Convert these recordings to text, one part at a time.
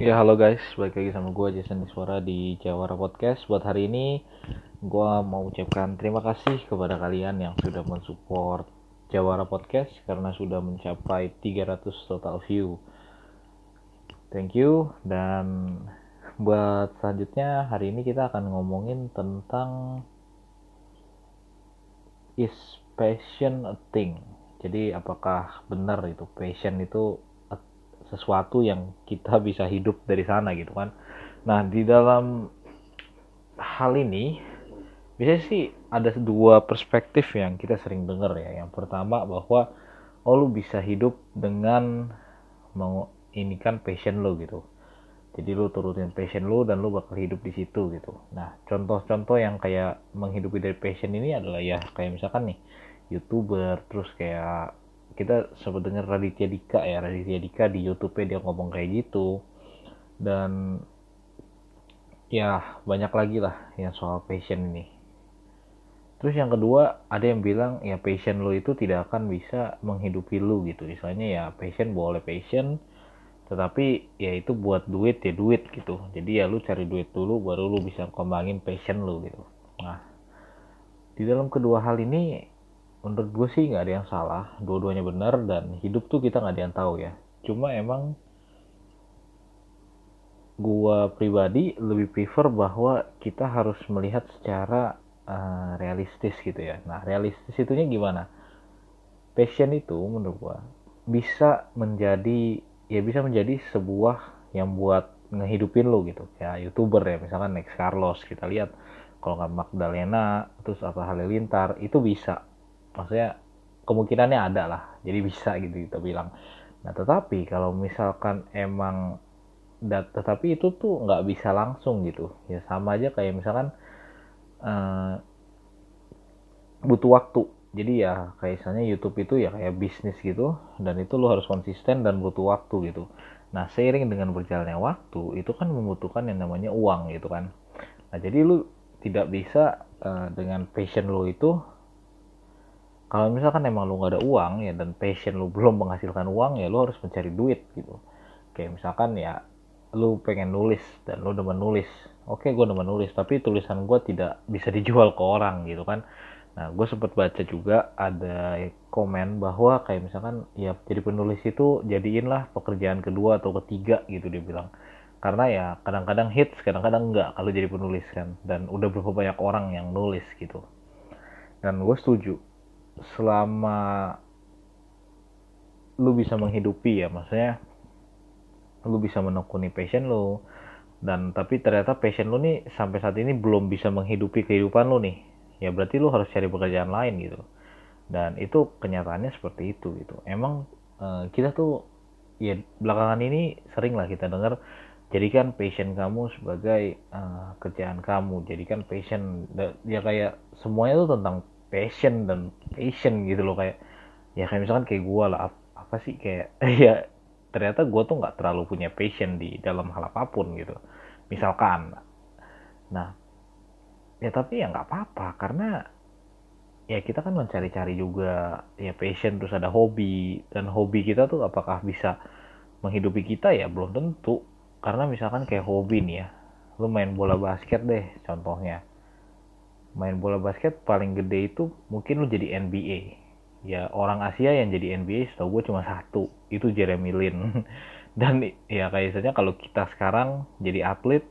Ya halo guys, balik lagi sama gue Jason Iswara di Jawara Podcast. Buat hari ini gue mau ucapkan terima kasih kepada kalian yang sudah mensupport Jawara Podcast Karena sudah mencapai 300 total view. Thank you. Dan buat selanjutnya hari ini kita akan ngomongin tentang Is passion a thing? Jadi apakah benar itu? Passion itu sesuatu yang kita bisa hidup dari sana gitu kan. Nah di dalam hal ini biasanya sih ada dua perspektif yang kita sering dengar ya. Yang pertama bahwa oh lu bisa hidup dengan ini kan passion lo gitu. Jadi lu turutin passion lu dan lu bakal hidup di situ gitu. Nah contoh-contoh yang kayak menghidupi dari passion ini adalah ya kayak misalkan nih youtuber terus kayak kita sempat dengar Raditya Dika ya Raditya Dika di YouTube dia ngomong kayak gitu. Dan ya banyak lagi lah yang soal passion ini. Terus yang kedua ada yang bilang ya passion lo itu tidak akan bisa menghidupi lo gitu. Misalnya ya passion boleh passion tetapi ya itu buat duit ya duit gitu. Jadi ya lu cari duit dulu baru lu bisa kembangin passion lu gitu. Nah di dalam kedua hal ini menurut gue sih nggak ada yang salah. Dua-duanya benar dan hidup tuh kita nggak ada yang tahu ya. Cuma emang gue pribadi lebih prefer bahwa kita harus melihat secara uh, realistis gitu ya. Nah realistis itunya gimana? Passion itu menurut gue bisa menjadi ya bisa menjadi sebuah yang buat ngehidupin lo gitu. Ya youtuber ya misalkan Next Carlos kita lihat. Kalau nggak Magdalena terus apa Halilintar itu bisa maksudnya kemungkinannya ada lah. Jadi bisa gitu kita bilang. Nah tetapi kalau misalkan emang dat tetapi itu tuh nggak bisa langsung gitu. Ya sama aja kayak misalkan uh, butuh waktu. Jadi ya kayak misalnya YouTube itu ya kayak bisnis gitu dan itu lo harus konsisten dan butuh waktu gitu. Nah seiring dengan berjalannya waktu itu kan membutuhkan yang namanya uang gitu kan. Nah jadi lu tidak bisa uh, dengan passion lo itu kalau misalkan emang lu nggak ada uang ya dan passion lu belum menghasilkan uang ya lu harus mencari duit gitu. Kayak misalkan ya lu pengen nulis dan lu udah menulis. Oke gue udah menulis tapi tulisan gue tidak bisa dijual ke orang gitu kan. Nah gue sempet baca juga ada komen bahwa kayak misalkan ya jadi penulis itu jadiinlah pekerjaan kedua atau ketiga gitu dia bilang. Karena ya kadang-kadang hits kadang-kadang enggak kalau jadi penulis kan. Dan udah berapa banyak orang yang nulis gitu. Dan gue setuju selama lu bisa menghidupi ya maksudnya lu bisa menekuni passion lu. Dan tapi ternyata passion lu nih sampai saat ini belum bisa menghidupi kehidupan lu nih. Ya berarti lu harus cari pekerjaan lain gitu. Dan itu kenyataannya seperti itu gitu. Emang uh, kita tuh ya belakangan ini sering lah kita dengar jadikan passion kamu sebagai uh, kerjaan kamu. Jadikan passion ya kayak semuanya tuh tentang passion dan passion gitu loh kayak ya kayak misalkan kayak gue lah apa sih kayak ya ternyata gue tuh nggak terlalu punya passion di dalam hal apa pun gitu. Misalkan nah ya tapi ya nggak apa-apa karena ya kita kan mencari-cari juga ya passion terus ada hobi dan hobi kita tuh apakah bisa menghidupi kita? Ya belum tentu karena misalkan kayak hobi nih ya lu main bola basket deh contohnya main bola basket paling gede itu mungkin lu jadi NBA ya orang Asia yang jadi NBA setahu gue cuma satu itu Jeremy Lin. Dan ya kayak saja kalau kita sekarang jadi atlet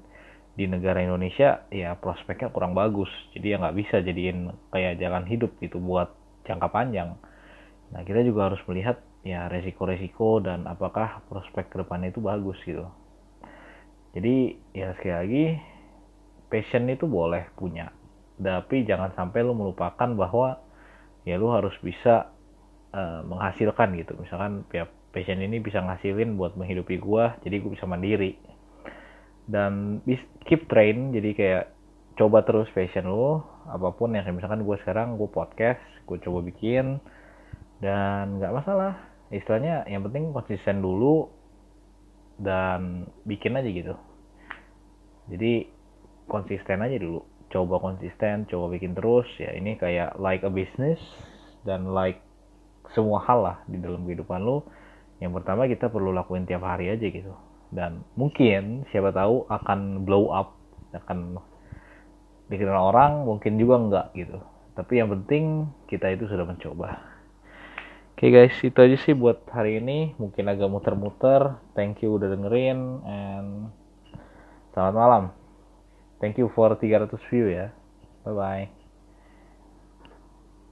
di negara Indonesia ya prospeknya kurang bagus. Jadi ya nggak bisa jadiin kayak jalan hidup gitu buat jangka panjang. Nah kita juga harus melihat ya resiko-resiko dan apakah prospek ke depannya itu bagus gitu. Jadi ya sekali lagi passion itu boleh punya tapi jangan sampai lu melupakan bahwa ya lu harus bisa uh, menghasilkan gitu. Misalkan ya passion ini bisa ngasilin buat menghidupi gua jadi gua bisa mandiri. Dan keep train jadi kayak coba terus passion lu apa pun yang misalkan gua sekarang gua podcast gua coba bikin dan nggak masalah. Istilahnya yang penting konsisten dulu dan bikin aja gitu. Jadi konsisten aja dulu coba konsisten coba bikin terus ya ini kayak like a business dan like semua hal lah di dalam kehidupan lo yang pertama kita perlu lakuin tiap hari aja gitu. Dan mungkin siapa tahu akan blow up akan dikenal orang mungkin juga enggak gitu. Tapi yang penting kita itu sudah mencoba. Oke okay guys itu aja sih buat hari ini. Mungkin agak muter-muter. Thank you udah dengerin and selamat malam thank you for 300 view ya. Bye bye